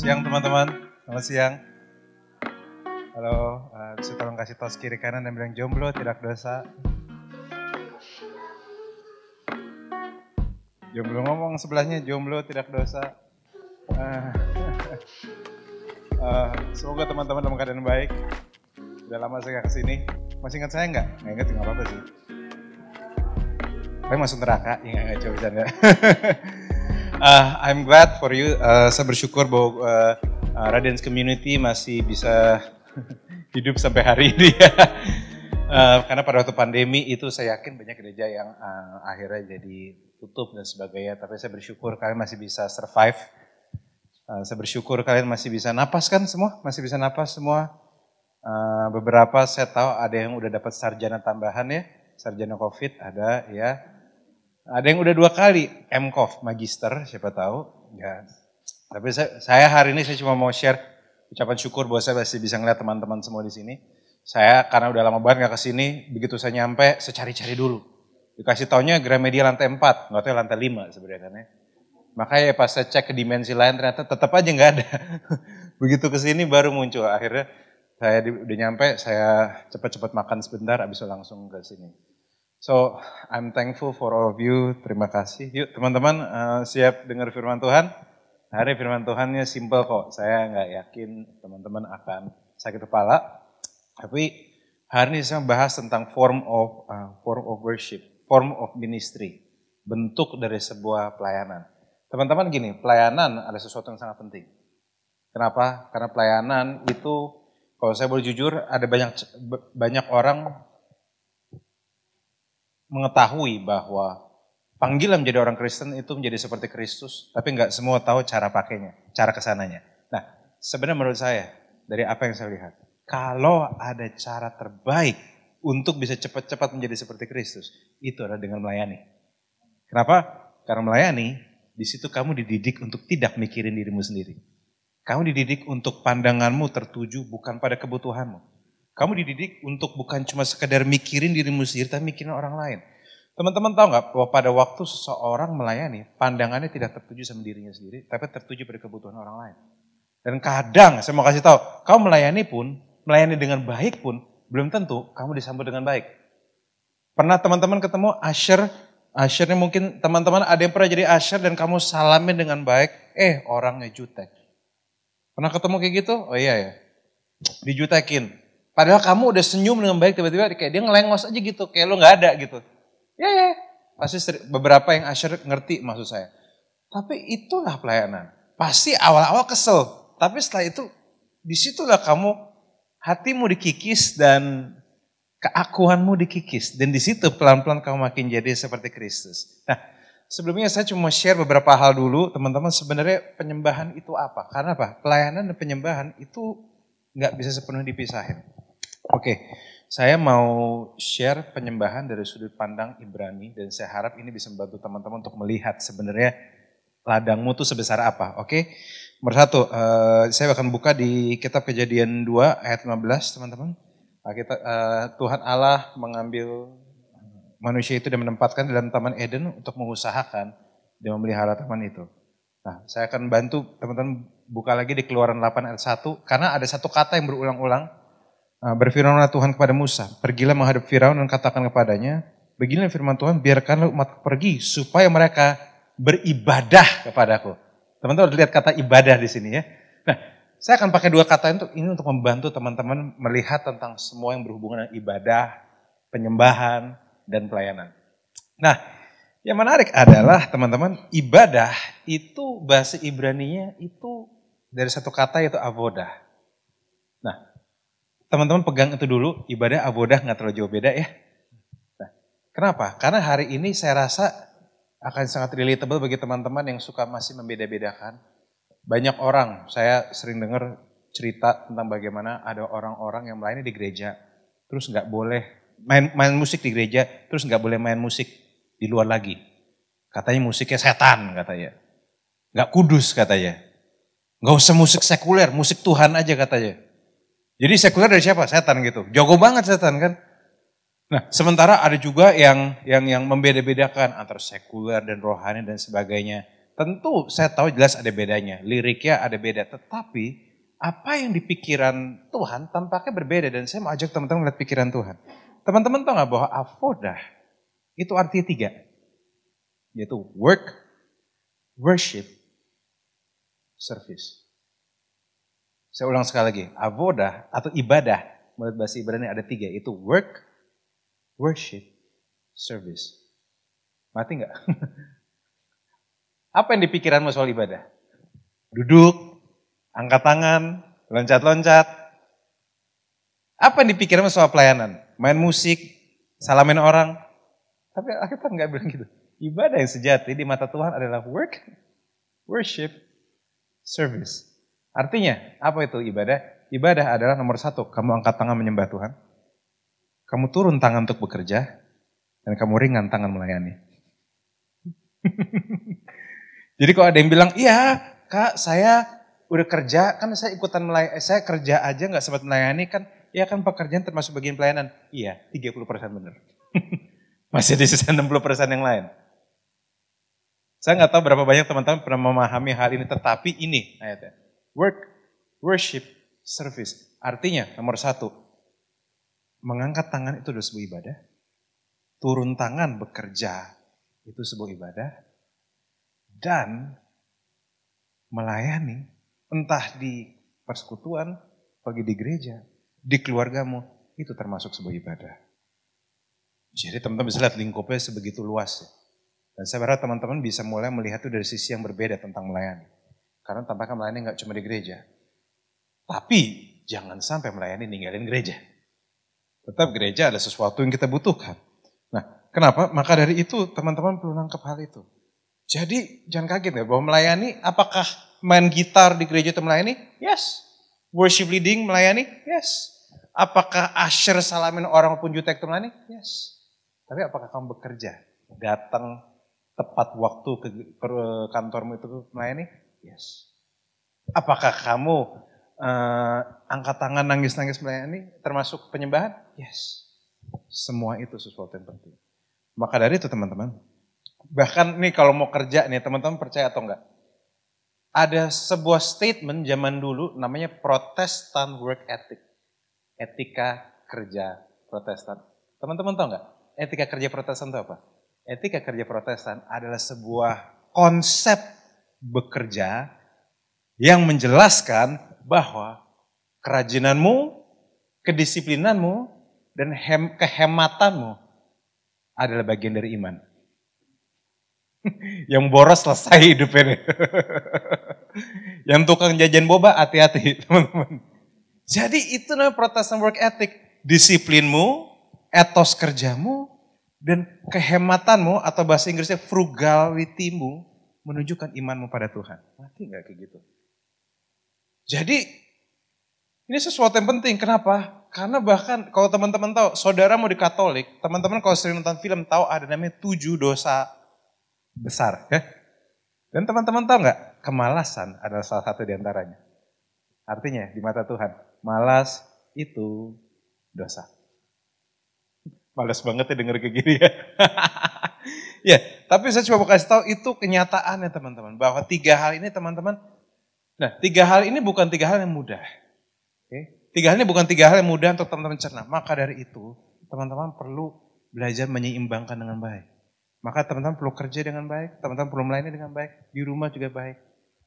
siang teman-teman. Selamat siang. Halo, uh, bisa tolong kasih tos kiri kanan dan bilang jomblo tidak dosa. Jomblo ngomong sebelahnya jomblo tidak dosa. Uh, uh, semoga teman-teman dalam keadaan baik. Udah lama saya gak ke sini. Masih ingat saya nggak? Nggak ingat nggak apa-apa sih. Tapi masuk neraka, ya nggak coba bercanda. uh, I'm glad for you. Uh, saya bersyukur bahwa uh, uh, Radiance Community masih bisa hidup sampai hari ini. uh, karena pada waktu pandemi itu saya yakin banyak gereja yang uh, akhirnya jadi tutup dan sebagainya. Tapi saya bersyukur kalian masih bisa survive. Uh, saya bersyukur kalian masih bisa napas kan semua? Masih bisa napas semua? Uh, beberapa saya tahu ada yang udah dapat sarjana tambahan ya, sarjana COVID ada ya. Ada yang udah dua kali MCOV magister, siapa tahu. Ya. Tapi saya, saya hari ini saya cuma mau share ucapan syukur bahwa saya masih bisa ngeliat teman-teman semua di sini. Saya karena udah lama banget gak ke sini, begitu saya nyampe, saya cari-cari dulu. Dikasih taunya Gramedia lantai 4, nggak tahu lantai 5 sebenarnya kan ya. Makanya pas saya cek ke dimensi lain ternyata tetap aja nggak ada. begitu ke sini baru muncul. Akhirnya saya di, udah nyampe, saya cepat-cepat makan sebentar, abis itu langsung ke sini. So, I'm thankful for all of you. Terima kasih. Yuk teman-teman uh, siap dengar firman Tuhan? Hari firman Tuhannya simple kok. Saya nggak yakin teman-teman akan sakit kepala. Tapi hari ini saya bahas tentang form of uh, form of worship, form of ministry, bentuk dari sebuah pelayanan. Teman-teman gini, pelayanan ada sesuatu yang sangat penting. Kenapa? Karena pelayanan itu, kalau saya boleh jujur, ada banyak banyak orang mengetahui bahwa panggilan menjadi orang Kristen itu menjadi seperti Kristus, tapi nggak semua tahu cara pakainya, cara ke sananya. Nah, sebenarnya menurut saya, dari apa yang saya lihat, kalau ada cara terbaik untuk bisa cepat-cepat menjadi seperti Kristus, itu adalah dengan melayani. Kenapa? Karena melayani, di situ kamu dididik untuk tidak mikirin dirimu sendiri. Kamu dididik untuk pandanganmu tertuju bukan pada kebutuhanmu. Kamu dididik untuk bukan cuma sekedar mikirin dirimu sendiri, tapi mikirin orang lain. Teman-teman tahu nggak bahwa pada waktu seseorang melayani, pandangannya tidak tertuju sama dirinya sendiri, tapi tertuju pada kebutuhan orang lain. Dan kadang, saya mau kasih tahu, kamu melayani pun, melayani dengan baik pun, belum tentu kamu disambut dengan baik. Pernah teman-teman ketemu Asher, Ashernya mungkin teman-teman ada yang pernah jadi Asher dan kamu salamin dengan baik, eh orangnya jutek. Pernah ketemu kayak gitu? Oh iya ya, dijutekin. Padahal kamu udah senyum dengan baik tiba-tiba kayak dia ngelengos aja gitu, kayak lo nggak ada gitu. Ya ya, pasti beberapa yang Asher ngerti maksud saya. Tapi itulah pelayanan. Pasti awal-awal kesel, tapi setelah itu di situlah kamu hatimu dikikis dan keakuanmu dikikis. Dan di situ pelan-pelan kamu makin jadi seperti Kristus. Nah, sebelumnya saya cuma share beberapa hal dulu, teman-teman sebenarnya penyembahan itu apa? Karena apa? Pelayanan dan penyembahan itu nggak bisa sepenuhnya dipisahin. Oke, saya mau share penyembahan dari sudut pandang Ibrani dan saya harap ini bisa membantu teman-teman untuk melihat sebenarnya ladangmu tuh sebesar apa. Oke, nomor satu, uh, saya akan buka di kitab kejadian 2 ayat 15 teman-teman. Nah, kita, uh, Tuhan Allah mengambil manusia itu dan menempatkan dalam taman Eden untuk mengusahakan dan memelihara taman itu. Nah, saya akan bantu teman-teman buka lagi di keluaran 8 ayat 1, karena ada satu kata yang berulang-ulang, berfirmanlah Tuhan kepada Musa, pergilah menghadap Firaun dan katakan kepadanya, beginilah firman Tuhan, biarkanlah umat pergi supaya mereka beribadah kepadaku. Teman-teman lihat kata ibadah di sini ya. Nah, saya akan pakai dua kata itu ini untuk membantu teman-teman melihat tentang semua yang berhubungan dengan ibadah, penyembahan, dan pelayanan. Nah, yang menarik adalah teman-teman, ibadah itu bahasa Ibraninya itu dari satu kata yaitu avodah. Teman-teman pegang itu dulu, ibadah abodah nggak terlalu jauh beda ya. Nah, kenapa? Karena hari ini saya rasa akan sangat relatable bagi teman-teman yang suka masih membeda-bedakan. Banyak orang, saya sering dengar cerita tentang bagaimana ada orang-orang yang melayani di gereja, terus nggak boleh main, main musik di gereja, terus nggak boleh main musik di luar lagi. Katanya musiknya setan katanya. Nggak kudus katanya. Nggak usah musik sekuler, musik Tuhan aja katanya. Jadi sekuler dari siapa? Setan gitu. Jago banget setan kan. Nah, sementara ada juga yang yang yang membeda-bedakan antara sekuler dan rohani dan sebagainya. Tentu saya tahu jelas ada bedanya, liriknya ada beda, tetapi apa yang dipikiran Tuhan tampaknya berbeda dan saya mau ajak teman-teman melihat pikiran Tuhan. Teman-teman tahu nggak bahwa avodah itu artinya tiga, yaitu work, worship, service. Saya ulang sekali lagi, avodah atau ibadah menurut bahasa Ibrani ada tiga, itu work, worship, service. Mati nggak? Apa yang dipikiranmu soal ibadah? Duduk, angkat tangan, loncat-loncat. Apa yang dipikiranmu soal pelayanan? Main musik, salamin orang. Tapi akhirnya nggak bilang gitu. Ibadah yang sejati di mata Tuhan adalah work, worship, service. Artinya, apa itu ibadah? Ibadah adalah nomor satu, kamu angkat tangan menyembah Tuhan. Kamu turun tangan untuk bekerja, dan kamu ringan tangan melayani. Jadi kalau ada yang bilang, iya kak saya udah kerja, kan saya ikutan melayani, eh, saya kerja aja nggak sempat melayani kan, ya kan pekerjaan termasuk bagian pelayanan. Iya, 30% benar. Masih di sisa 60% yang lain. Saya nggak tahu berapa banyak teman-teman pernah memahami hal ini, tetapi ini ayatnya. Work, worship, service. Artinya nomor satu, mengangkat tangan itu adalah sebuah ibadah. Turun tangan bekerja itu sebuah ibadah dan melayani entah di persekutuan, bagi di gereja, di keluargamu, itu termasuk sebuah ibadah. Jadi teman-teman bisa lihat lingkupnya sebegitu luas. Ya. Dan saya berharap teman-teman bisa mulai melihat itu dari sisi yang berbeda tentang melayani. Karena tampaknya melayani nggak cuma di gereja. Tapi jangan sampai melayani ninggalin gereja. Tetap gereja ada sesuatu yang kita butuhkan. Nah, kenapa? Maka dari itu teman-teman perlu nangkep hal itu. Jadi jangan kaget ya bahwa melayani apakah main gitar di gereja itu melayani? Yes. Worship leading melayani? Yes. Apakah usher salamin orang pun jutek itu melayani? Yes. Tapi apakah kamu bekerja? Datang tepat waktu ke kantormu itu melayani? Yes. Apakah kamu uh, angkat tangan nangis-nangis melayani termasuk penyembahan? Yes. Semua itu sesuatu yang penting. Maka dari itu teman-teman, Bahkan nih kalau mau kerja nih teman-teman percaya atau enggak? Ada sebuah statement zaman dulu namanya Protestant Work Ethic. Etika kerja Protestan. Teman-teman tahu enggak? Etika kerja Protestan itu apa? Etika kerja Protestan adalah sebuah konsep bekerja yang menjelaskan bahwa kerajinanmu, kedisiplinanmu, dan hem, kehematanmu adalah bagian dari iman. Yang boros selesai hidupnya. Yang tukang jajan boba hati-hati teman-teman. Jadi itu namanya Protestant work ethic. Disiplinmu, etos kerjamu, dan kehematanmu atau bahasa Inggrisnya frugality-mu menunjukkan imanmu pada Tuhan. Mati nggak kayak gitu? Jadi ini sesuatu yang penting. Kenapa? Karena bahkan kalau teman-teman tahu, saudara mau di Katolik, teman-teman kalau sering nonton film tahu ada namanya tujuh dosa besar. Ya? Dan teman-teman tahu nggak, kemalasan adalah salah satu di antaranya. Artinya di mata Tuhan, malas itu dosa. Malas banget ya denger kayak gini ya. ya, tapi saya coba kasih tahu itu kenyataannya teman-teman. Bahwa tiga hal ini teman-teman, nah tiga hal ini bukan tiga hal yang mudah. Oke? Tiga hal ini bukan tiga hal yang mudah untuk teman-teman cerna. Maka dari itu, teman-teman perlu belajar menyeimbangkan dengan baik. Maka teman-teman perlu kerja dengan baik, teman-teman perlu melayani dengan baik, di rumah juga baik.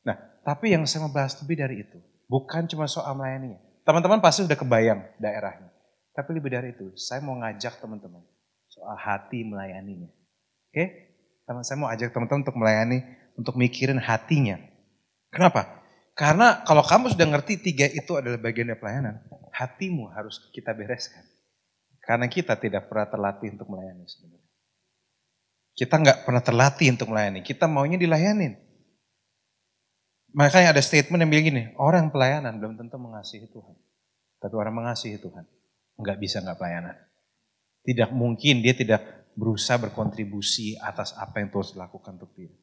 Nah, tapi yang saya mau bahas lebih dari itu, bukan cuma soal melayaninya. Teman-teman pasti sudah kebayang daerahnya. Tapi lebih dari itu, saya mau ngajak teman-teman soal hati melayaninya. Oke? Teman saya mau ajak teman-teman untuk melayani, untuk mikirin hatinya. Kenapa? Karena kalau kamu sudah ngerti tiga itu adalah bagian dari pelayanan, hatimu harus kita bereskan. Karena kita tidak pernah terlatih untuk melayani sebenarnya. Kita nggak pernah terlatih untuk melayani. Kita maunya dilayanin. Makanya ada statement yang bilang gini, orang pelayanan belum tentu mengasihi Tuhan. Tapi orang mengasihi Tuhan, nggak bisa nggak pelayanan. Tidak mungkin dia tidak berusaha berkontribusi atas apa yang Tuhan lakukan untuk dia.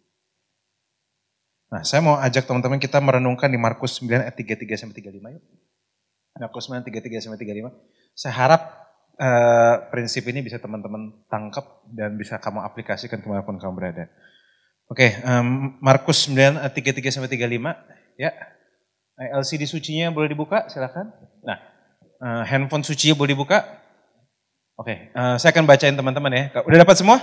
Nah, saya mau ajak teman-teman kita merenungkan di Markus 9 ayat 33 sampai 35 yuk. Markus 9 33 sampai 35. Saya harap Uh, prinsip ini bisa teman-teman tangkap dan bisa kamu aplikasikan ke mana pun kamu berada. Oke, um, Markus 9 ayat 33 sampai 35 ya. LCD sucinya boleh dibuka, silakan. Nah, uh, handphone sucinya boleh dibuka. Oke, uh, saya akan bacain teman-teman ya. Udah dapat semua?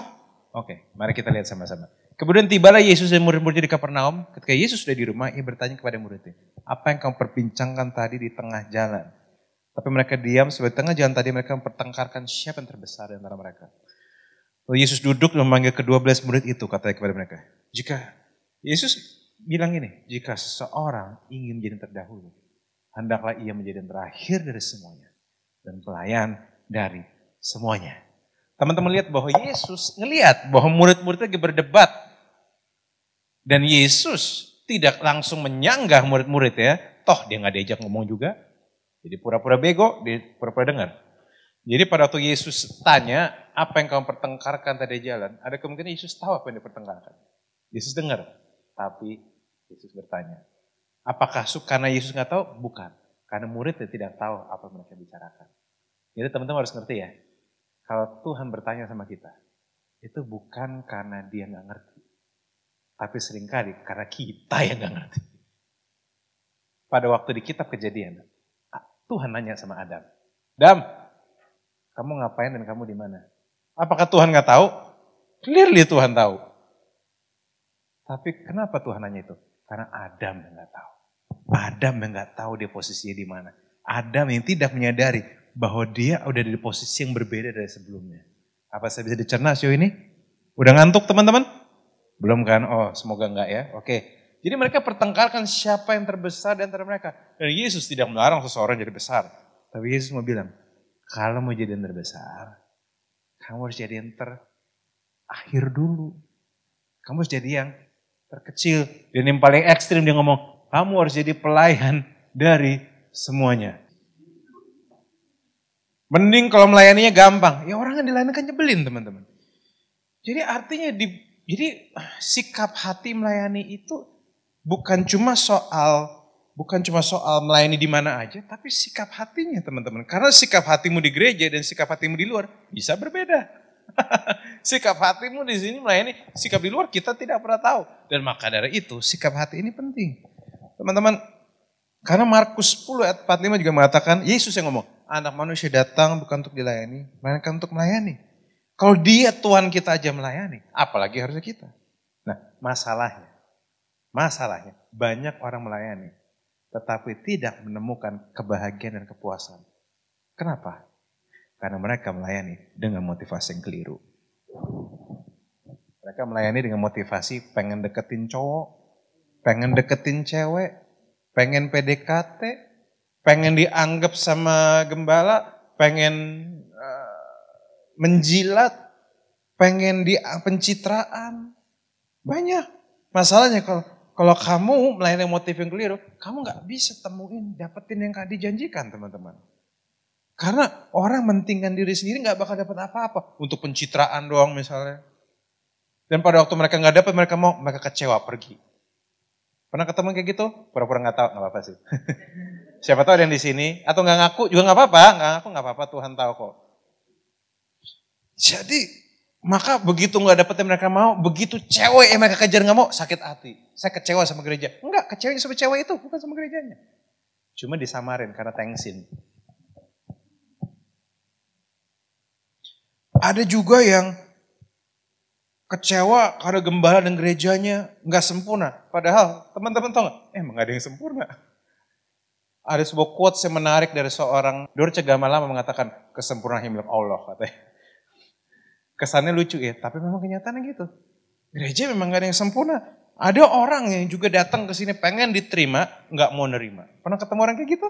Oke, mari kita lihat sama-sama. Kemudian tibalah Yesus dan murid-muridnya di Kapernaum. Ketika Yesus sudah di rumah, ia bertanya kepada muridnya, apa yang kamu perbincangkan tadi di tengah jalan? Tapi mereka diam, sebab tengah jalan tadi mereka mempertengkarkan siapa yang terbesar di antara mereka. Lalu Yesus duduk dan memanggil kedua belas murid itu, katanya kepada mereka. Jika Yesus bilang ini, jika seseorang ingin menjadi terdahulu, hendaklah ia menjadi yang terakhir dari semuanya. Dan pelayan dari semuanya. Teman-teman lihat bahwa Yesus ngelihat bahwa murid-muridnya berdebat. Dan Yesus tidak langsung menyanggah murid-murid ya. Toh dia nggak diajak ngomong juga. Jadi pura-pura bego, dia pura-pura dengar. Jadi pada waktu Yesus tanya, apa yang kamu pertengkarkan tadi jalan? Ada kemungkinan Yesus tahu apa yang dipertengkarkan. Yesus dengar. Tapi Yesus bertanya. Apakah karena Yesus nggak tahu? Bukan. Karena muridnya tidak tahu apa yang mereka bicarakan. Jadi teman-teman harus ngerti ya. Kalau Tuhan bertanya sama kita, itu bukan karena dia nggak ngerti. Tapi sering kali karena kita yang nggak ngerti. Pada waktu di kitab kejadian, Tuhan nanya sama Adam. Adam, kamu ngapain dan kamu di mana? Apakah Tuhan nggak tahu? Clearly Tuhan tahu. Tapi kenapa Tuhan nanya itu? Karena Adam yang nggak tahu. Adam yang nggak tahu dia posisinya di mana. Adam yang tidak menyadari bahwa dia udah di posisi yang berbeda dari sebelumnya. Apa saya bisa dicerna sih ini? Udah ngantuk teman-teman? Belum kan? Oh semoga enggak ya. Oke. Jadi mereka pertengkarkan siapa yang terbesar di antara mereka. Dan Yesus tidak melarang seseorang jadi besar. Tapi Yesus mau bilang, kalau mau jadi yang terbesar, kamu harus jadi yang terakhir dulu. Kamu harus jadi yang terkecil. Dan yang paling ekstrim dia ngomong, kamu harus jadi pelayan dari semuanya. Mending kalau melayaninya gampang. Ya orang yang dilayani kan nyebelin teman-teman. Jadi artinya di, jadi sikap hati melayani itu bukan cuma soal bukan cuma soal melayani di mana aja, tapi sikap hatinya teman-teman. Karena sikap hatimu di gereja dan sikap hatimu di luar bisa berbeda. sikap hatimu di sini melayani, sikap di luar kita tidak pernah tahu. Dan maka dari itu sikap hati ini penting. Teman-teman, karena Markus 10 ayat 45 juga mengatakan, Yesus yang ngomong, anak manusia datang bukan untuk dilayani, melainkan untuk melayani. Kalau dia Tuhan kita aja melayani, apalagi harusnya kita. Nah masalahnya, masalahnya banyak orang melayani, tetapi tidak menemukan kebahagiaan dan kepuasan. Kenapa? Karena mereka melayani dengan motivasi yang keliru. Mereka melayani dengan motivasi pengen deketin cowok, pengen deketin cewek, pengen PDKT, pengen dianggap sama gembala, pengen uh, menjilat, pengen di pencitraan. Banyak. Masalahnya kalau kalau kamu melayani motif yang keliru, kamu nggak bisa temuin, dapetin yang dijanjikan teman-teman. Karena orang mentingkan diri sendiri nggak bakal dapat apa-apa. Untuk pencitraan doang misalnya. Dan pada waktu mereka nggak dapat, mereka mau, mereka kecewa pergi. Pernah ketemu kayak gitu? Pura-pura nggak tahu, nggak apa-apa sih. Siapa tahu ada yang di sini atau nggak ngaku juga nggak apa-apa, nggak ngaku nggak apa-apa, Tuhan tahu kok. Jadi maka begitu nggak dapet yang mereka mau, begitu cewek yang mereka kejar nggak mau, sakit hati. Saya kecewa sama gereja. Enggak, kecewanya sama cewek itu, bukan sama gerejanya. Cuma disamarin karena tengsin. Ada juga yang kecewa karena gembala dan gerejanya nggak sempurna. Padahal teman-teman tahu nggak? Eh, emang ada yang sempurna. Ada sebuah quotes yang menarik dari seorang Dorce Gamalama mengatakan kesempurnaan milik Allah katanya. Kesannya lucu ya, tapi memang kenyataannya gitu. Gereja memang gak ada yang sempurna. Ada orang yang juga datang ke sini pengen diterima, nggak mau nerima. Pernah ketemu orang kayak gitu?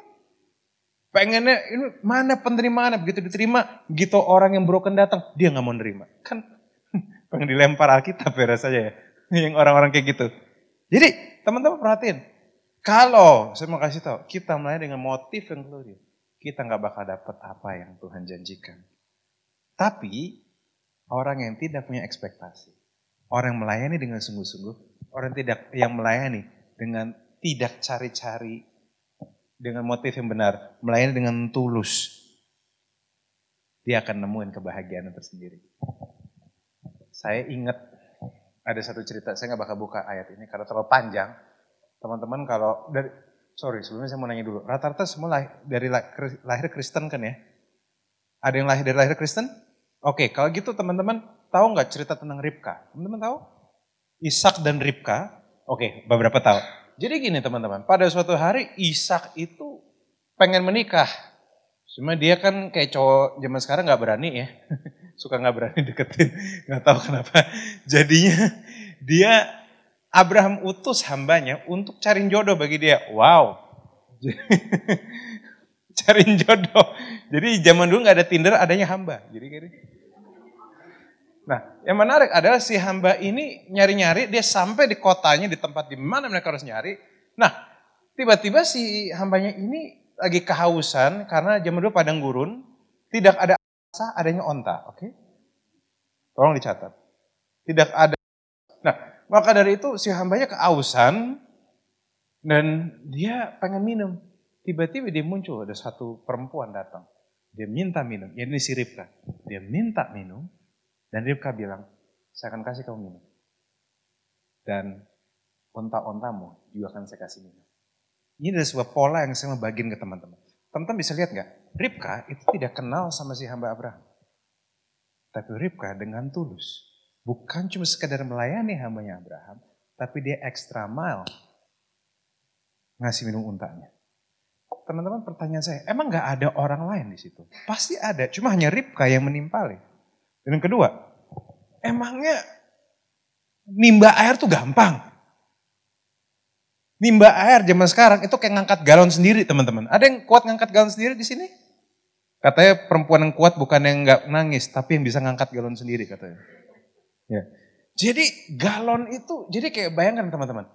Pengennya ini mana penerimaan begitu diterima, begitu orang yang broken datang, dia nggak mau nerima. Kan pengen dilempar Alkitab ya rasanya ya. Yang orang-orang kayak gitu. Jadi teman-teman perhatiin, kalau saya mau kasih tahu, kita mulai dengan motif yang keluar, kita nggak bakal dapat apa yang Tuhan janjikan. Tapi orang yang tidak punya ekspektasi, orang yang melayani dengan sungguh-sungguh, orang tidak yang melayani dengan tidak cari-cari dengan motif yang benar, melayani dengan tulus, dia akan nemuin kebahagiaan tersendiri. Saya ingat ada satu cerita, saya nggak bakal buka ayat ini karena terlalu panjang. Teman-teman kalau dari sorry sebelumnya saya mau nanya dulu, rata-rata semua lahir, dari lahir Kristen kan ya? Ada yang lahir dari lahir Kristen? Oke, kalau gitu teman-teman tahu nggak cerita tentang Ribka? Teman-teman tahu? Ishak dan Ribka? Oke, beberapa tahu. Jadi gini teman-teman, pada suatu hari Ishak itu pengen menikah. Cuma dia kan kayak cowok zaman sekarang nggak berani ya. suka nggak berani deketin, nggak tahu kenapa. Jadinya dia Abraham utus hambanya untuk cari jodoh bagi dia. Wow, cariin jodoh. Jadi zaman dulu nggak ada Tinder, adanya hamba. Jadi kayak Nah, yang menarik adalah si hamba ini nyari-nyari, dia sampai di kotanya, di tempat di mana mereka harus nyari. Nah, tiba-tiba si hambanya ini lagi kehausan karena zaman dulu padang gurun, tidak ada adanya onta, oke? Okay? Tolong dicatat. Tidak ada. Nah, maka dari itu si hambanya kehausan dan dia pengen minum. Tiba-tiba dia muncul, ada satu perempuan datang. Dia minta minum, ya ini si Ribka. Dia minta minum, dan Ribka bilang, saya akan kasih kamu minum. Dan onta-ontamu juga akan saya kasih minum. Ini adalah sebuah pola yang saya mau bagiin ke teman-teman. Teman-teman bisa lihat nggak? Ribka itu tidak kenal sama si hamba Abraham. Tapi Ribka dengan tulus. Bukan cuma sekadar melayani hambanya Abraham. Tapi dia extra mile. Ngasih minum untanya. Teman-teman pertanyaan saya, emang nggak ada orang lain di situ? Pasti ada, cuma hanya Ribka yang menimpali. Dan yang kedua, emangnya nimba air tuh gampang? Nimba air zaman sekarang itu kayak ngangkat galon sendiri teman-teman. Ada yang kuat ngangkat galon sendiri di sini? Katanya perempuan yang kuat bukan yang nggak nangis, tapi yang bisa ngangkat galon sendiri katanya. Ya. Jadi galon itu, jadi kayak bayangkan teman-teman.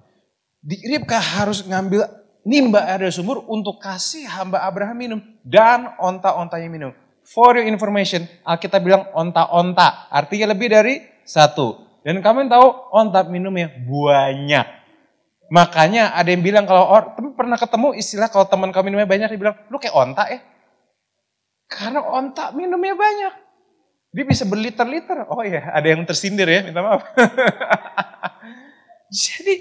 Di Ribka harus ngambil nimba air dari sumur untuk kasih hamba Abraham minum. Dan onta-ontanya minum. For your information, Alkitab bilang onta-onta. Artinya lebih dari satu. Dan kamu tahu onta minumnya banyak. Makanya ada yang bilang kalau orang, tapi pernah ketemu istilah kalau teman kami minumnya banyak, dia bilang, lu kayak ontak ya. Karena ontak minumnya banyak. Dia bisa berliter-liter. Oh iya, ada yang tersindir ya, minta maaf. jadi,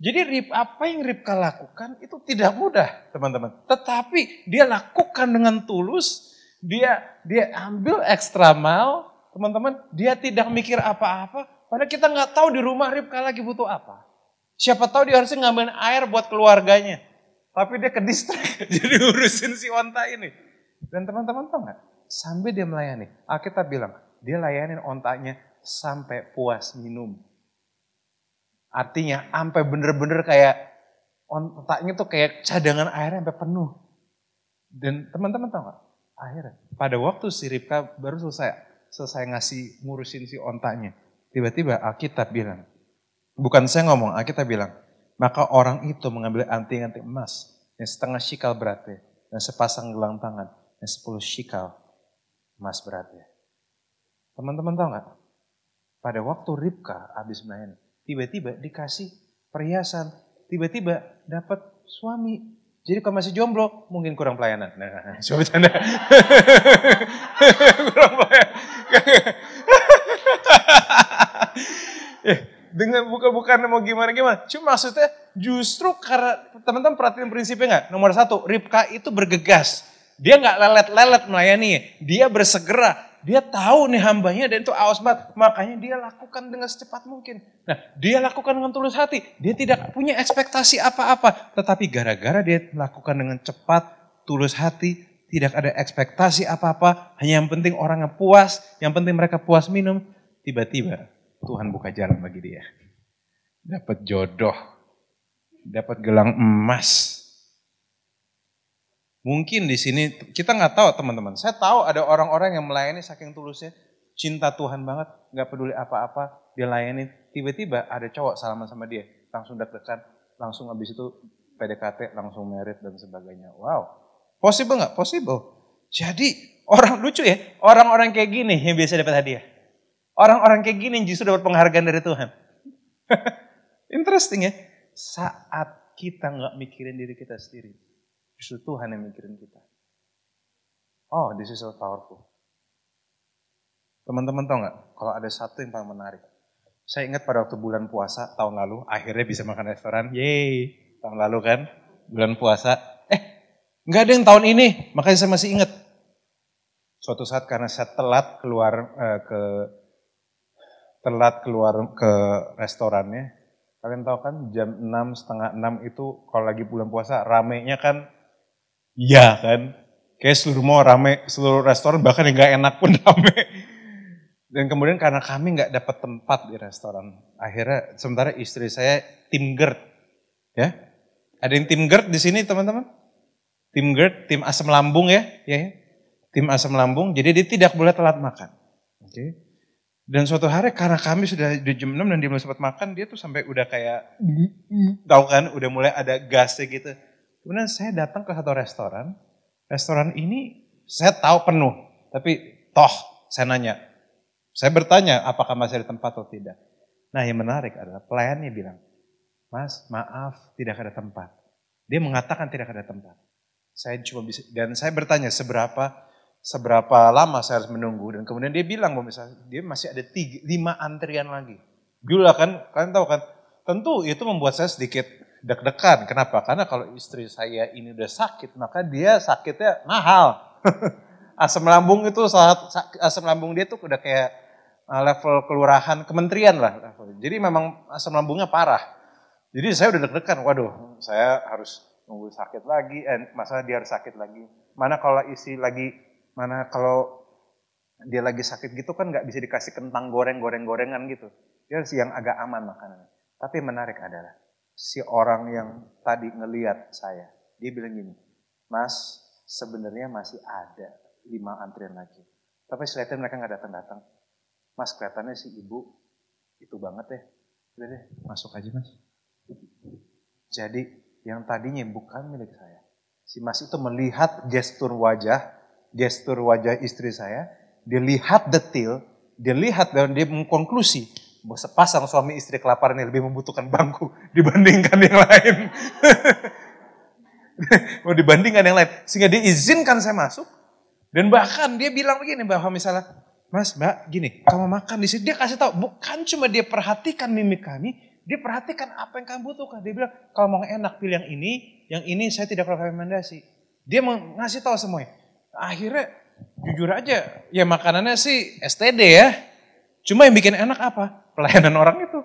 jadi rip apa yang Ripka lakukan itu tidak mudah, teman-teman. Tetapi dia lakukan dengan tulus, dia dia ambil ekstra mal, teman-teman. Dia tidak mikir apa-apa, padahal kita nggak tahu di rumah Ripka lagi butuh apa. Siapa tahu dia harusnya ngambil air buat keluarganya. Tapi dia ke distrik, jadi urusin si onta ini. Dan teman-teman tahu nggak? Sampai dia melayani. Alkitab bilang, dia layanin ontanya sampai puas minum. Artinya sampai bener-bener kayak ontaknya tuh kayak cadangan air sampai penuh. Dan teman-teman tahu nggak? Akhirnya pada waktu si Ribka baru selesai selesai ngasih ngurusin si ontanya. Tiba-tiba Alkitab bilang, Bukan saya ngomong, kita bilang, maka orang itu mengambil anting-anting emas yang setengah shikal beratnya dan sepasang gelang tangan yang sepuluh shikal emas beratnya. Teman-teman tahu nggak? Pada waktu Ribka habis main, tiba-tiba dikasih perhiasan, tiba-tiba dapat suami. Jadi kalau masih jomblo, mungkin kurang pelayanan. Nah, coba canda. kurang pelayanan. dengan buka-bukaan mau gimana-gimana. Cuma maksudnya justru karena teman-teman perhatiin prinsipnya nggak? Nomor satu, Ribka itu bergegas. Dia nggak lelet-lelet melayani. Dia bersegera. Dia tahu nih hambanya dan itu awas banget. Makanya dia lakukan dengan secepat mungkin. Nah dia lakukan dengan tulus hati. Dia tidak punya ekspektasi apa-apa. Tetapi gara-gara dia lakukan dengan cepat, tulus hati, tidak ada ekspektasi apa-apa. Hanya yang penting orangnya puas, yang penting mereka puas minum. Tiba-tiba Tuhan buka jalan bagi dia. Dapat jodoh, dapat gelang emas. Mungkin di sini kita nggak tahu teman-teman. Saya tahu ada orang-orang yang melayani saking tulusnya, cinta Tuhan banget, nggak peduli apa-apa, dia layani. Tiba-tiba ada cowok salaman sama dia, langsung deg-degan, langsung habis itu PDKT, langsung merit dan sebagainya. Wow, possible nggak? Possible. Jadi orang lucu ya, orang-orang kayak gini yang biasa dapat hadiah. Orang-orang kayak gini justru dapat penghargaan dari Tuhan. Interesting ya. Saat kita nggak mikirin diri kita sendiri, justru Tuhan yang mikirin kita. Oh, this is so powerful. Teman-teman tahu nggak? Kalau ada satu yang paling menarik, Saya ingat pada waktu bulan puasa tahun lalu, akhirnya bisa makan restoran. Yeay, tahun lalu kan, bulan puasa. Eh, nggak ada yang tahun ini, makanya saya masih ingat. Suatu saat karena saya telat keluar eh, ke telat keluar ke restorannya. Kalian tahu kan jam 6, setengah 6 itu kalau lagi bulan puasa ramenya kan iya kan. Kayak seluruh mall rame, seluruh restoran bahkan yang gak enak pun rame. Dan kemudian karena kami nggak dapat tempat di restoran, akhirnya sementara istri saya tim GERD, ya. Ada yang tim GERD di sini teman-teman? Tim GERD, tim asam lambung ya, ya, ya. Tim asam lambung, jadi dia tidak boleh telat makan. Oke. Okay. Dan suatu hari karena kami sudah di jam 6 dan dia belum sempat makan, dia tuh sampai udah kayak, tahu kan, udah mulai ada gasnya gitu. Kemudian saya datang ke satu restoran, restoran ini saya tahu penuh, tapi toh saya nanya, saya bertanya apakah masih ada tempat atau tidak. Nah yang menarik adalah pelayannya bilang, Mas maaf tidak ada tempat. Dia mengatakan tidak ada tempat. Saya cuma bisa, dan saya bertanya seberapa seberapa lama saya harus menunggu dan kemudian dia bilang bahwa misalnya dia masih ada tiga, lima antrian lagi. Gila kan, kalian tahu kan, tentu itu membuat saya sedikit deg-degan. Kenapa? Karena kalau istri saya ini udah sakit, maka dia sakitnya mahal. asam lambung itu saat asam lambung dia tuh udah kayak uh, level kelurahan kementerian lah. Jadi memang asam lambungnya parah. Jadi saya udah deg-degan, waduh saya harus nunggu sakit lagi, eh, masa dia harus sakit lagi. Mana kalau isi lagi Mana kalau dia lagi sakit gitu kan nggak bisa dikasih kentang goreng, goreng-gorengan gitu. Dia harus yang agak aman makanannya. Tapi menarik adalah si orang yang tadi ngeliat saya, dia bilang gini, Mas sebenarnya masih ada lima antrian lagi. Tapi setelah mereka nggak datang-datang. Mas kelihatannya si ibu itu banget deh. Udah deh, masuk aja mas. Jadi yang tadinya bukan milik saya. Si mas itu melihat gestur wajah gestur wajah istri saya, dia lihat detil, dia lihat dan dia mengkonklusi sepasang suami istri kelaparan yang lebih membutuhkan bangku dibandingkan yang lain. Mau dibandingkan yang lain. Sehingga dia izinkan saya masuk. Dan bahkan dia bilang begini bahwa misalnya, Mas, Mbak, gini, kamu makan di sini. Dia kasih tahu, bukan cuma dia perhatikan mimik kami, dia perhatikan apa yang kamu butuhkan. Dia bilang, kalau mau enak pilih yang ini, yang ini saya tidak rekomendasi. Dia ngasih tahu semuanya akhirnya jujur aja ya makanannya sih STD ya. Cuma yang bikin enak apa? Pelayanan orang itu.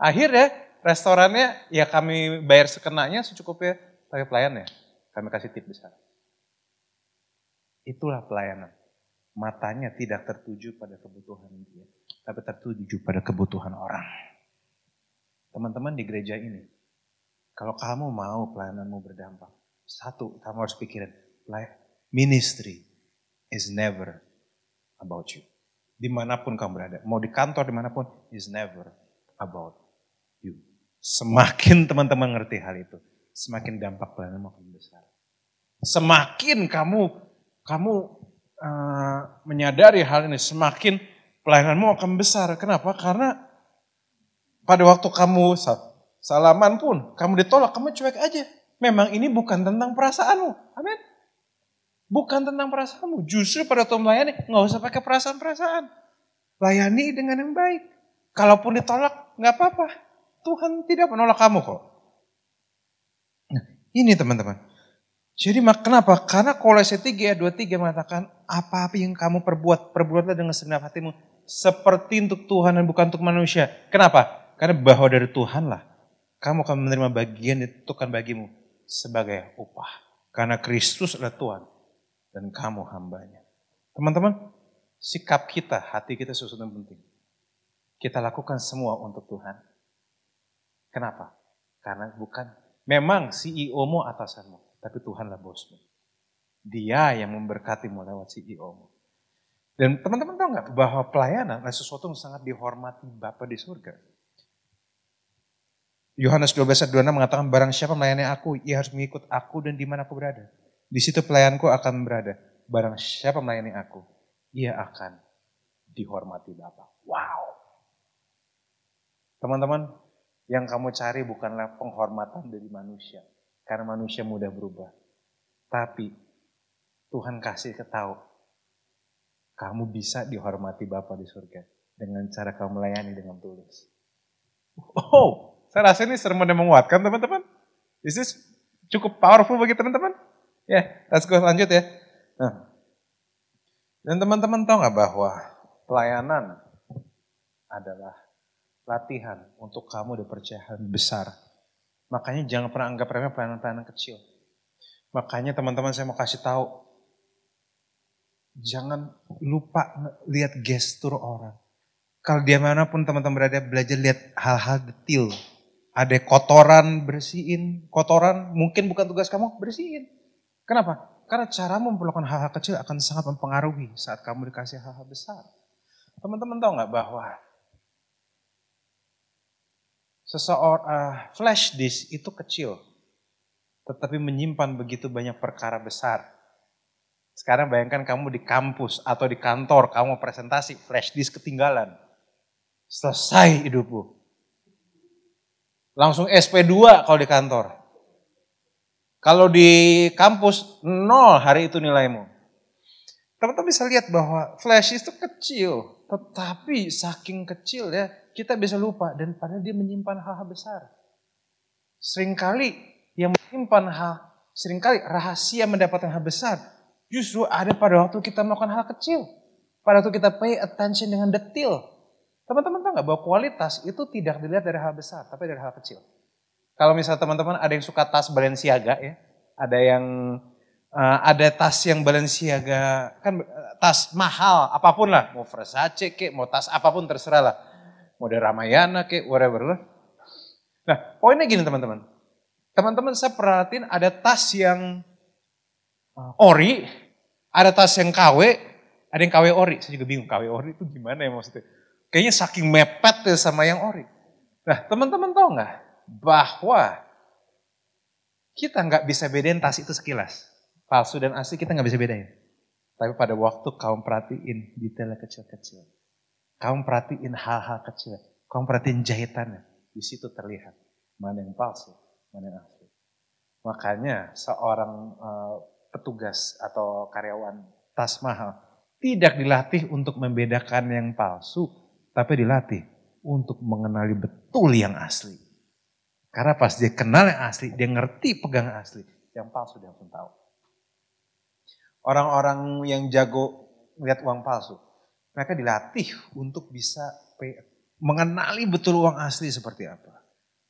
Akhirnya restorannya ya kami bayar sekenanya secukupnya pakai pelayan ya. Kami kasih tip besar. Itulah pelayanan. Matanya tidak tertuju pada kebutuhan dia, tapi tertuju pada kebutuhan orang. Teman-teman di gereja ini, kalau kamu mau pelayananmu berdampak, satu, kamu harus pikirin, Ministry is never about you. Di mana pun kamu berada, mau di kantor di mana pun, is never about you. Semakin teman-teman ngerti hal itu, semakin dampak pelayanan akan besar. Semakin kamu kamu uh, menyadari hal ini, semakin pelayananmu akan besar. Kenapa? Karena pada waktu kamu salaman pun, kamu ditolak, kamu cuek aja. Memang ini bukan tentang perasaanmu. Amin. Bukan tentang perasaanmu. Justru pada waktu melayani, nggak usah pakai perasaan-perasaan. Layani dengan yang baik. Kalaupun ditolak, nggak apa-apa. Tuhan tidak menolak kamu kok. Nah, ini teman-teman. Jadi kenapa? Karena Kolose 3 ayat 23 mengatakan, apa-apa yang kamu perbuat, perbuatlah dengan segenap hatimu. Seperti untuk Tuhan dan bukan untuk manusia. Kenapa? Karena bahwa dari Tuhan lah, kamu akan menerima bagian ditentukan bagimu sebagai upah. Karena Kristus adalah Tuhan dan kamu hambanya. Teman-teman, sikap kita, hati kita sesuatu yang penting. Kita lakukan semua untuk Tuhan. Kenapa? Karena bukan, memang CEO-mu atasanmu, tapi Tuhanlah bosmu. Dia yang memberkatimu lewat CEO-mu. Dan teman-teman tahu nggak bahwa pelayanan adalah sesuatu yang sangat dihormati Bapa di surga. Yohanes 12 ayat 26 mengatakan barang siapa melayani aku, ia harus mengikut aku dan di mana aku berada. Di situ pelayanku akan berada. Barang siapa melayani aku, ia akan dihormati Bapa. Wow. Teman-teman, yang kamu cari bukanlah penghormatan dari manusia. Karena manusia mudah berubah. Tapi Tuhan kasih ketahu, kamu bisa dihormati Bapa di surga. dengan cara kamu melayani dengan tulus. Oh, saya rasa ini sermon yang menguatkan teman-teman. This is cukup powerful bagi teman-teman. Ya, let's go lanjut ya. Nah. Dan teman-teman tahu nggak bahwa pelayanan adalah latihan untuk kamu dipercaya besar. Makanya jangan pernah anggap remeh pelayanan-pelayanan kecil. Makanya teman-teman saya mau kasih tahu, jangan lupa lihat gestur orang. Kalau dia mana pun teman-teman berada, belajar lihat hal-hal detail. Ada kotoran, bersihin. Kotoran mungkin bukan tugas kamu, bersihin. Kenapa? Karena cara memperlakukan hal-hal kecil akan sangat mempengaruhi saat kamu dikasih hal-hal besar. Teman-teman tahu nggak bahwa seseorang uh, flash disk itu kecil, tetapi menyimpan begitu banyak perkara besar. Sekarang bayangkan kamu di kampus atau di kantor, kamu presentasi, flash disk ketinggalan. Selesai hidupmu. Langsung SP2 kalau di kantor. Kalau di kampus, nol hari itu nilaimu. Teman-teman bisa lihat bahwa flash itu kecil. Tetapi saking kecil ya, kita bisa lupa. Dan padahal dia menyimpan hal-hal besar. Seringkali yang menyimpan hal, sering kali rahasia mendapatkan hal besar. Justru ada pada waktu kita melakukan hal kecil. Pada waktu kita pay attention dengan detail. Teman-teman tahu nggak bahwa kualitas itu tidak dilihat dari hal besar, tapi dari hal kecil. Kalau misalnya teman-teman ada yang suka tas Balenciaga ya, ada yang uh, ada tas yang Balenciaga, kan uh, tas mahal, apa pun lah, mau Versace kek, mau tas apa pun terserah lah. Model Ramayana kek, whatever lah. Nah, poinnya gini teman-teman. Teman-teman saya perhatiin ada tas yang uh, ori, ada tas yang KW, ada yang KW ori. Saya juga bingung KW ori itu gimana ya maksudnya. Kayaknya saking mepet ya sama yang ori. Nah teman-teman tahu nggak bahwa kita nggak bisa bedain tas itu sekilas. Palsu dan asli kita nggak bisa bedain. Tapi pada waktu kamu perhatiin detailnya kecil-kecil. Kamu perhatiin hal-hal kecil. Kamu perhatiin jahitannya. Di situ terlihat mana yang palsu, mana yang asli. Makanya seorang uh, petugas atau karyawan tas mahal tidak dilatih untuk membedakan yang palsu tapi dilatih untuk mengenali betul yang asli. Karena pas dia kenal yang asli, dia ngerti pegang asli. Yang palsu dia pun tahu. Orang-orang yang jago lihat uang palsu, mereka dilatih untuk bisa mengenali betul uang asli seperti apa.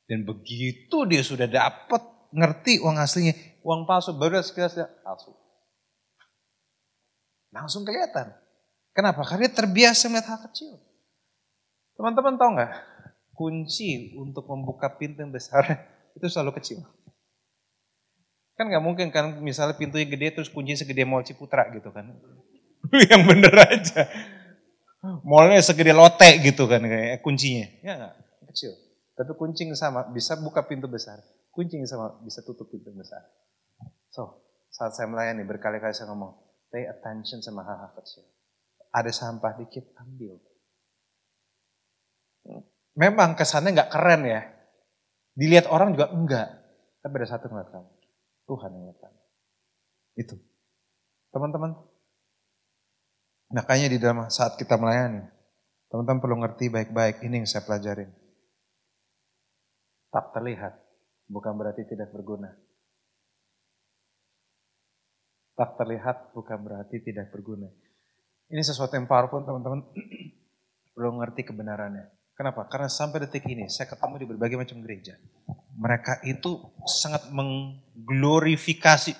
Dan begitu dia sudah dapat ngerti uang aslinya, uang palsu baru sekilas dia palsu. Langsung kelihatan. Kenapa? Karena dia terbiasa melihat hal kecil. Teman-teman tahu nggak? Kunci untuk membuka pintu yang besar itu selalu kecil. Kan nggak mungkin kan misalnya pintunya gede terus kuncinya segede mall Ciputra gitu kan. yang bener aja. Mallnya segede lote gitu kan kayak kuncinya. Ya nggak? Kecil. Tapi kunci sama bisa buka pintu besar. Kunci sama bisa tutup pintu besar. So, saat saya melayani berkali-kali saya ngomong, pay attention sama hal-hal kecil. Ada sampah dikit, ambil. Memang kesannya nggak keren ya. Dilihat orang juga enggak. Tapi ada satu ngeliat kamu. Tuhan yang ngeliat kamu. Itu. Teman-teman. Makanya di dalam saat kita melayani. Teman-teman perlu ngerti baik-baik. Ini yang saya pelajarin. Tak terlihat. Bukan berarti tidak berguna. Tak terlihat bukan berarti tidak berguna. Ini sesuatu yang powerful teman-teman. perlu ngerti kebenarannya. Kenapa? Karena sampai detik ini saya ketemu di berbagai macam gereja. Mereka itu sangat mengglorifikasi,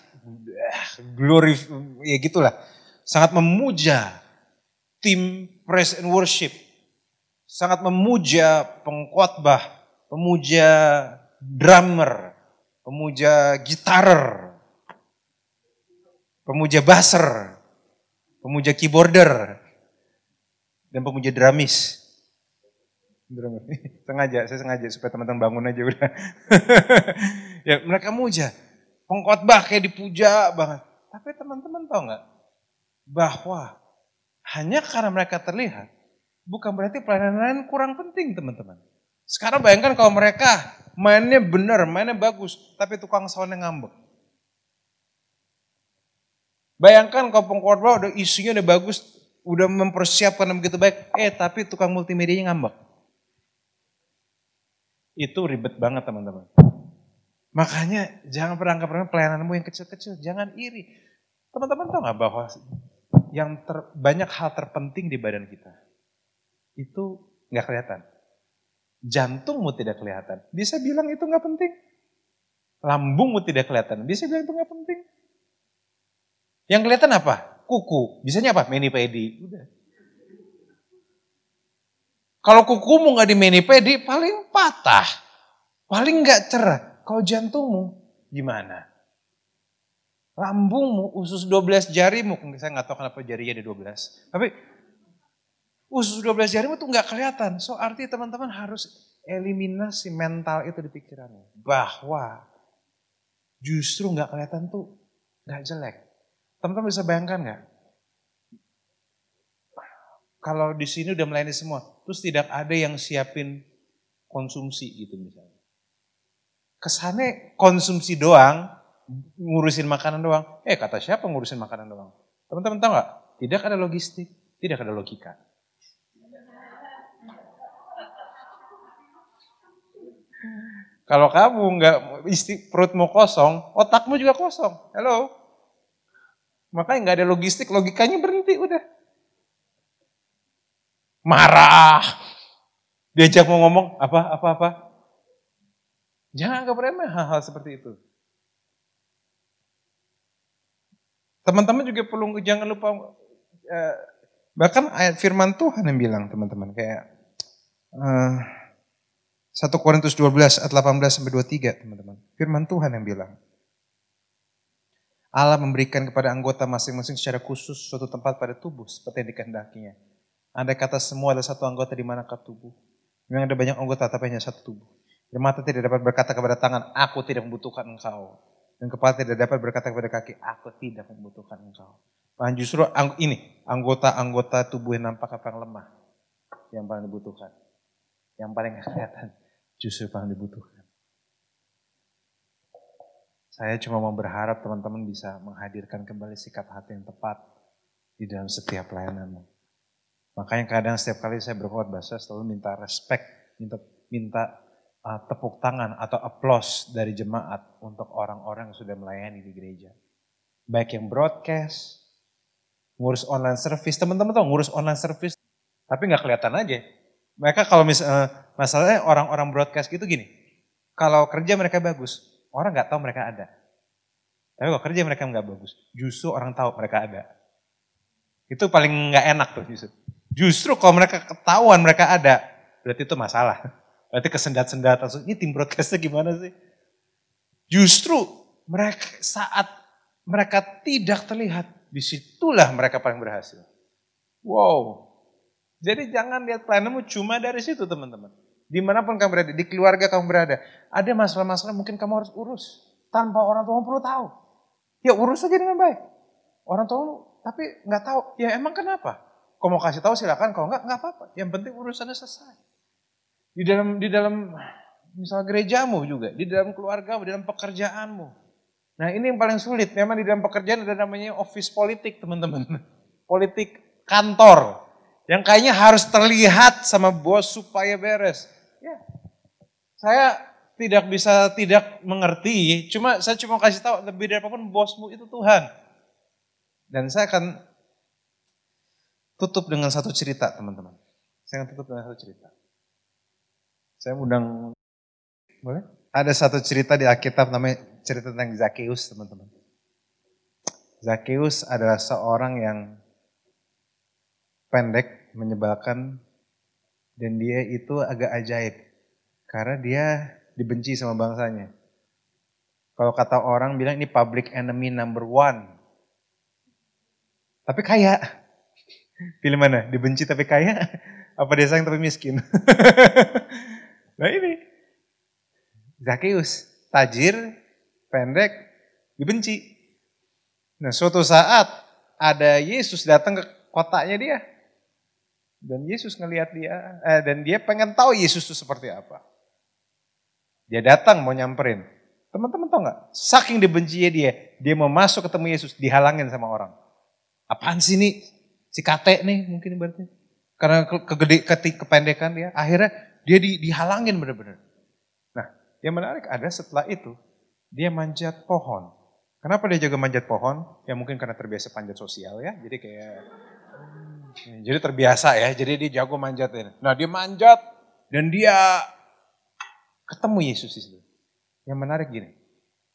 glorif, ya gitulah. Sangat memuja tim praise and worship. Sangat memuja pengkhotbah, pemuja drummer, pemuja gitarer, pemuja basser, pemuja keyboarder, dan pemuja dramis. sengaja, saya sengaja supaya teman-teman bangun aja udah. ya mereka muja, pengkhotbah kayak dipuja banget. Tapi teman-teman tahu nggak bahwa hanya karena mereka terlihat, bukan berarti pelayanan lain kurang penting teman-teman. Sekarang bayangkan kalau mereka mainnya benar, mainnya bagus, tapi tukang soundnya ngambek. Bayangkan kalau pengkhotbah udah isunya udah bagus, udah mempersiapkan begitu baik, eh tapi tukang multimedianya ngambek. Itu ribet banget teman-teman. Makanya jangan remeh pelayananmu yang kecil-kecil, jangan iri. Teman-teman tahu nggak bahwa yang ter, banyak hal terpenting di badan kita itu nggak kelihatan. Jantungmu tidak kelihatan. Bisa bilang itu nggak penting. Lambungmu tidak kelihatan. Bisa bilang itu nggak penting. Yang kelihatan apa? Kuku. Bisanya apa? Menipedi. Udah. Kalau kukumu nggak di menipedi, paling patah. Paling nggak cerah. Kalau jantungmu gimana? Lambungmu, usus 12 jarimu, saya nggak tahu kenapa jarinya ada 12. Tapi usus 12 jarimu tuh nggak kelihatan. So arti teman-teman harus eliminasi mental itu di pikiranmu. Bahwa justru nggak kelihatan tuh nggak jelek. Teman-teman bisa bayangkan nggak? Kalau di sini udah melayani semua, terus tidak ada yang siapin konsumsi gitu misalnya kesannya konsumsi doang, ngurusin makanan doang. Eh kata siapa ngurusin makanan doang? Teman-teman tahu nggak? Tidak ada logistik, tidak ada logika. Kalau kamu nggak isti perutmu kosong, otakmu juga kosong. Halo. Makanya nggak ada logistik, logikanya berhenti udah. Marah. Diajak mau ngomong apa apa apa, Jangan anggap remeh hal-hal seperti itu. Teman-teman juga perlu jangan lupa eh, bahkan ayat firman Tuhan yang bilang teman-teman kayak eh, 1 Korintus 12 ayat 18 sampai 23 teman-teman. Firman Tuhan yang bilang Allah memberikan kepada anggota masing-masing secara khusus suatu tempat pada tubuh seperti yang dikehendakinya. Andai kata semua ada satu anggota di manakah tubuh. Memang ada banyak anggota tapi hanya satu tubuh. Dan mata tidak dapat berkata kepada tangan, aku tidak membutuhkan engkau. Dan kepala tidak dapat berkata kepada kaki, aku tidak membutuhkan engkau. Bahkan justru ini, anggota-anggota tubuh yang nampak apa yang lemah. Yang paling dibutuhkan. Yang paling kelihatan, justru paling dibutuhkan. Saya cuma mau berharap teman-teman bisa menghadirkan kembali sikap hati yang tepat di dalam setiap pelayananmu. Makanya kadang setiap kali saya berkhotbah, saya selalu minta respect, minta, minta uh, tepuk tangan atau applause dari jemaat untuk orang-orang yang sudah melayani di gereja. Baik yang broadcast, ngurus online service, teman-teman tahu ngurus online service, tapi nggak kelihatan aja. Mereka kalau misalnya, uh, masalahnya orang-orang broadcast gitu gini, kalau kerja mereka bagus, orang nggak tahu mereka ada. Tapi kalau kerja mereka nggak bagus, justru orang tahu mereka ada. Itu paling nggak enak tuh justru. Justru kalau mereka ketahuan mereka ada, berarti itu masalah. Berarti kesendat-sendat langsung, ini tim broadcastnya gimana sih? Justru mereka saat mereka tidak terlihat, di situlah mereka paling berhasil. Wow. Jadi jangan lihat pelayananmu cuma dari situ teman-teman. Di mana pun kamu berada, di keluarga kamu berada. Ada masalah-masalah mungkin kamu harus urus. Tanpa orang tua perlu tahu. Ya urus saja dengan baik. Orang tua tapi nggak tahu. Ya emang kenapa? Kalau mau kasih tahu silakan, kalau nggak nggak apa-apa. Yang penting urusannya selesai. Di dalam di dalam misal gerejamu juga, di dalam keluarga, di dalam pekerjaanmu. Nah ini yang paling sulit, memang di dalam pekerjaan ada namanya office politik teman-teman. Politik kantor. Yang kayaknya harus terlihat sama bos supaya beres. Ya, saya tidak bisa tidak mengerti, cuma saya cuma kasih tahu lebih dari apa pun bosmu itu Tuhan. Dan saya akan tutup dengan satu cerita teman-teman. Saya akan tutup dengan satu cerita. Saya undang, boleh? Ada satu cerita di Alkitab namanya cerita tentang Zakheus teman-teman. Zakheus adalah seorang yang pendek, menyebalkan, dan dia itu agak ajaib. Karena dia dibenci sama bangsanya. Kalau kata orang bilang ini public enemy number one. Tapi kaya. Pilih mana? Dibenci tapi kaya? Apa dia sayang tapi miskin? Nah ini, Zakheus, tajir, pendek, dibenci. Nah suatu saat ada Yesus datang ke kotanya dia. Dan Yesus ngelihat dia, eh, dan dia pengen tahu Yesus itu seperti apa. Dia datang mau nyamperin. Teman-teman tahu nggak? Saking dibencinya dia, dia mau masuk ketemu Yesus, dihalangin sama orang. Apaan sih ini? Si kate nih mungkin berarti. Karena ke, kegede, ketik kependekan dia, akhirnya dia di, dihalangin benar-benar. Nah, yang menarik ada setelah itu, dia manjat pohon. Kenapa dia juga manjat pohon? Ya mungkin karena terbiasa panjat sosial ya, jadi kayak hmm, jadi terbiasa ya, jadi dia jago manjat. Nah dia manjat dan dia ketemu Yesus di situ. Yang menarik gini,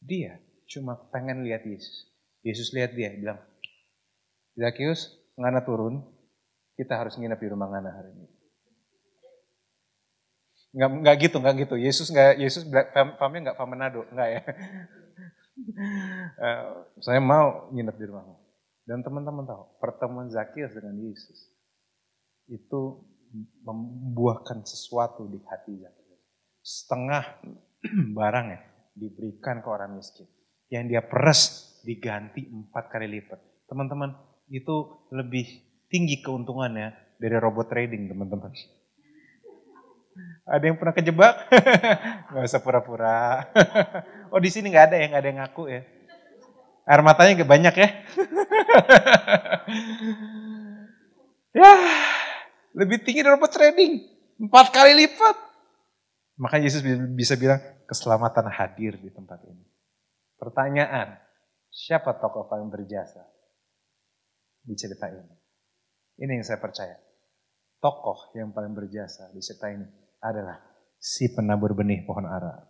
dia cuma pengen lihat Yesus. Yesus lihat dia, bilang, Zakius, ngana turun, kita harus nginep di rumah ngana hari ini. Enggak, enggak gitu, enggak gitu. Yesus enggak, Yesus famnya enggak fam Manado, enggak ya. uh, saya mau nginep di rumahmu. Dan teman-teman tahu, pertemuan Zakius dengan Yesus itu membuahkan sesuatu di hati Zakius. Setengah barang ya diberikan ke orang miskin. Yang dia peres diganti empat kali lipat. Teman-teman, itu lebih tinggi keuntungannya dari robot trading, teman-teman. Ada yang pernah kejebak? Gak usah pura-pura. oh di sini nggak ada ya, nggak ada yang ngaku ya. Air matanya gak banyak ya. ya, lebih tinggi dari robot trading. Empat kali lipat. Makanya Yesus bisa bilang keselamatan hadir di tempat ini. Pertanyaan, siapa tokoh paling berjasa di cerita ini? Ini yang saya percaya. Tokoh yang paling berjasa di cerita ini adalah si penabur benih pohon ara.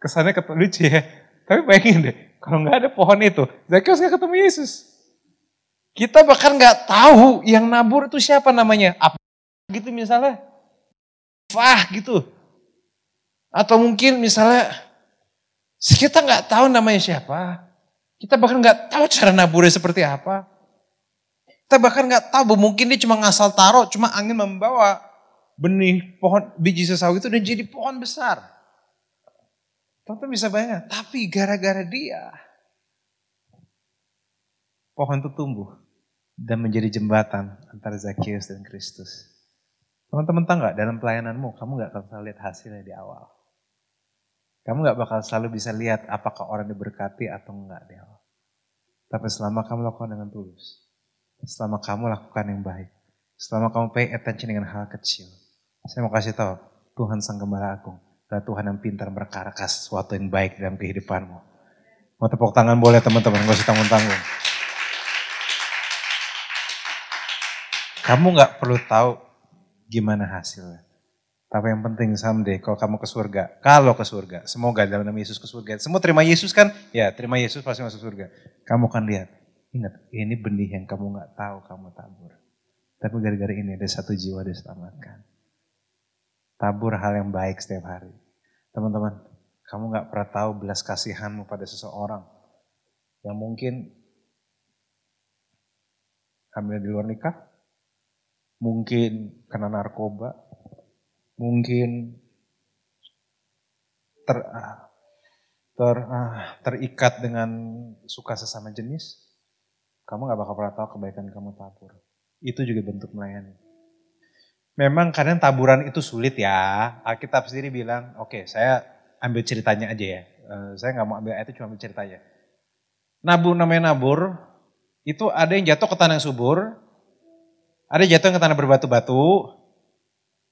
Kesannya lucu ya. Tapi bayangin deh, kalau nggak ada pohon itu, Zakheus nggak ketemu Yesus. Kita bahkan nggak tahu yang nabur itu siapa namanya. Apa gitu misalnya. Fah gitu. Atau mungkin misalnya kita nggak tahu namanya siapa. Kita bahkan nggak tahu cara naburnya seperti apa. Kita bahkan nggak tahu, mungkin dia cuma ngasal taruh, cuma angin membawa benih pohon biji sesawi itu dan jadi pohon besar. Tentu bisa bayangkan, tapi gara-gara dia pohon itu tumbuh dan menjadi jembatan antara Zacchaeus dan Kristus. Teman-teman tahu nggak dalam pelayananmu kamu nggak akan lihat hasilnya di awal. Kamu nggak bakal selalu bisa lihat apakah orang diberkati atau enggak awal. Tapi selama kamu lakukan dengan tulus, selama kamu lakukan yang baik, selama kamu pay attention dengan hal kecil, saya mau kasih tahu Tuhan Sang Gembala Agung adalah Tuhan yang pintar berkarakas sesuatu yang baik dalam kehidupanmu. Mau tepuk tangan boleh teman-teman, gak usah tanggung-tanggung. Kamu nggak perlu tahu gimana hasilnya. Tapi yang penting someday kalau kamu ke surga, kalau ke surga, semoga dalam nama Yesus ke surga. Semua terima Yesus kan? Ya terima Yesus pasti masuk surga. Kamu akan lihat, ingat ini benih yang kamu nggak tahu kamu tabur. Tapi gara-gara ini ada satu jiwa diselamatkan. Tabur hal yang baik setiap hari. Teman-teman, kamu nggak pernah tahu belas kasihanmu pada seseorang yang mungkin hamil di luar nikah, mungkin kena narkoba, mungkin ter, ah, ter, uh, terikat dengan suka sesama jenis, kamu gak bakal pernah tahu kebaikan kamu tabur. Itu juga bentuk melayani. Memang kadang taburan itu sulit ya. Alkitab sendiri bilang, oke okay, saya ambil ceritanya aja ya. Uh, saya nggak mau ambil itu cuma ambil ceritanya. Nabur namanya nabur, itu ada yang jatuh ke tanah subur, ada yang jatuh ke tanah berbatu-batu,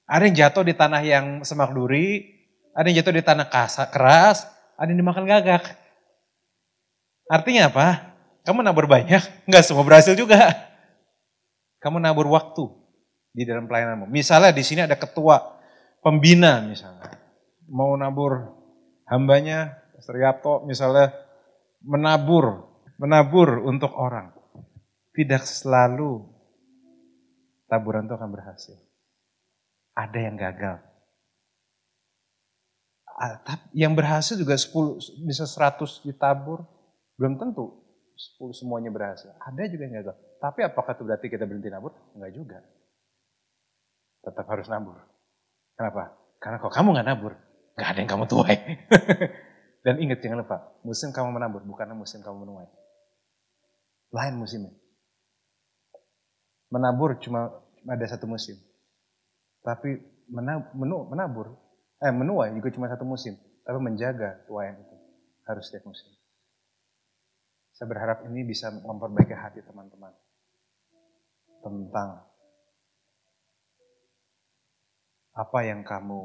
ada yang jatuh di tanah yang semak duri, ada yang jatuh di tanah keras, ada yang dimakan gagak. Artinya apa? Kamu nabur banyak, enggak semua berhasil juga. Kamu nabur waktu di dalam pelayananmu. Misalnya di sini ada ketua pembina misalnya. Mau nabur hambanya, Yapto misalnya menabur, menabur untuk orang. Tidak selalu taburan itu akan berhasil. Ada yang gagal. Yang berhasil juga 10, bisa 100 ditabur. Belum tentu 10 semuanya berhasil. Ada juga yang gagal. Tapi apakah itu berarti kita berhenti nabur? Enggak juga. Tetap harus nabur. Kenapa? Karena kalau kamu nggak nabur, nggak ada yang kamu tuai. Dan ingat jangan lupa, musim kamu menabur bukanlah musim kamu menuai. Lain musimnya. Menabur cuma ada satu musim. Tapi menabur, eh menuai juga cuma satu musim. Tapi menjaga tuayan itu harus setiap musim. Saya berharap ini bisa memperbaiki hati teman-teman. Tentang apa yang kamu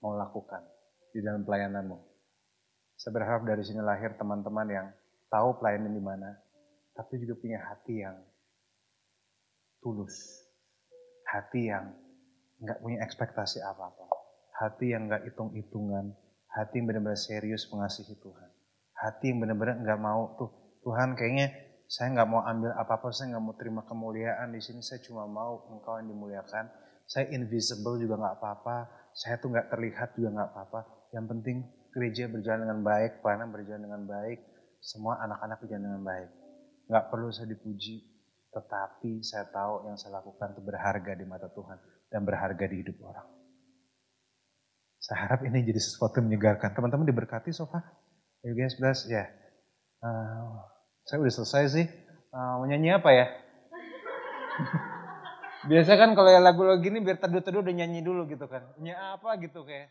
mau lakukan di dalam pelayananmu. Saya berharap dari sini lahir teman-teman yang tahu pelayanan di mana, tapi juga punya hati yang tulus. Hati yang nggak punya ekspektasi apa-apa. Hati yang nggak hitung-hitungan. Hati yang benar-benar serius mengasihi Tuhan. Hati yang benar-benar nggak mau tuh Tuhan kayaknya saya nggak mau ambil apa-apa, saya nggak mau terima kemuliaan di sini. Saya cuma mau Engkau yang dimuliakan. Saya invisible juga nggak apa-apa. Saya tuh nggak terlihat juga nggak apa-apa. Yang penting gereja berjalan dengan baik, pelayanan berjalan dengan baik, semua anak-anak berjalan dengan baik. Nggak perlu saya dipuji, tetapi saya tahu yang saya lakukan itu berharga di mata Tuhan dan berharga di hidup orang. Saya harap ini jadi sesuatu yang menyegarkan. Teman-teman diberkati so far? You guys bless? Ya. Yeah. Uh, saya udah selesai sih. Uh, mau nyanyi apa ya? Biasa kan kalau lagu-lagu gini biar teduh-teduh udah nyanyi dulu gitu kan. Nyanyi apa gitu kayak.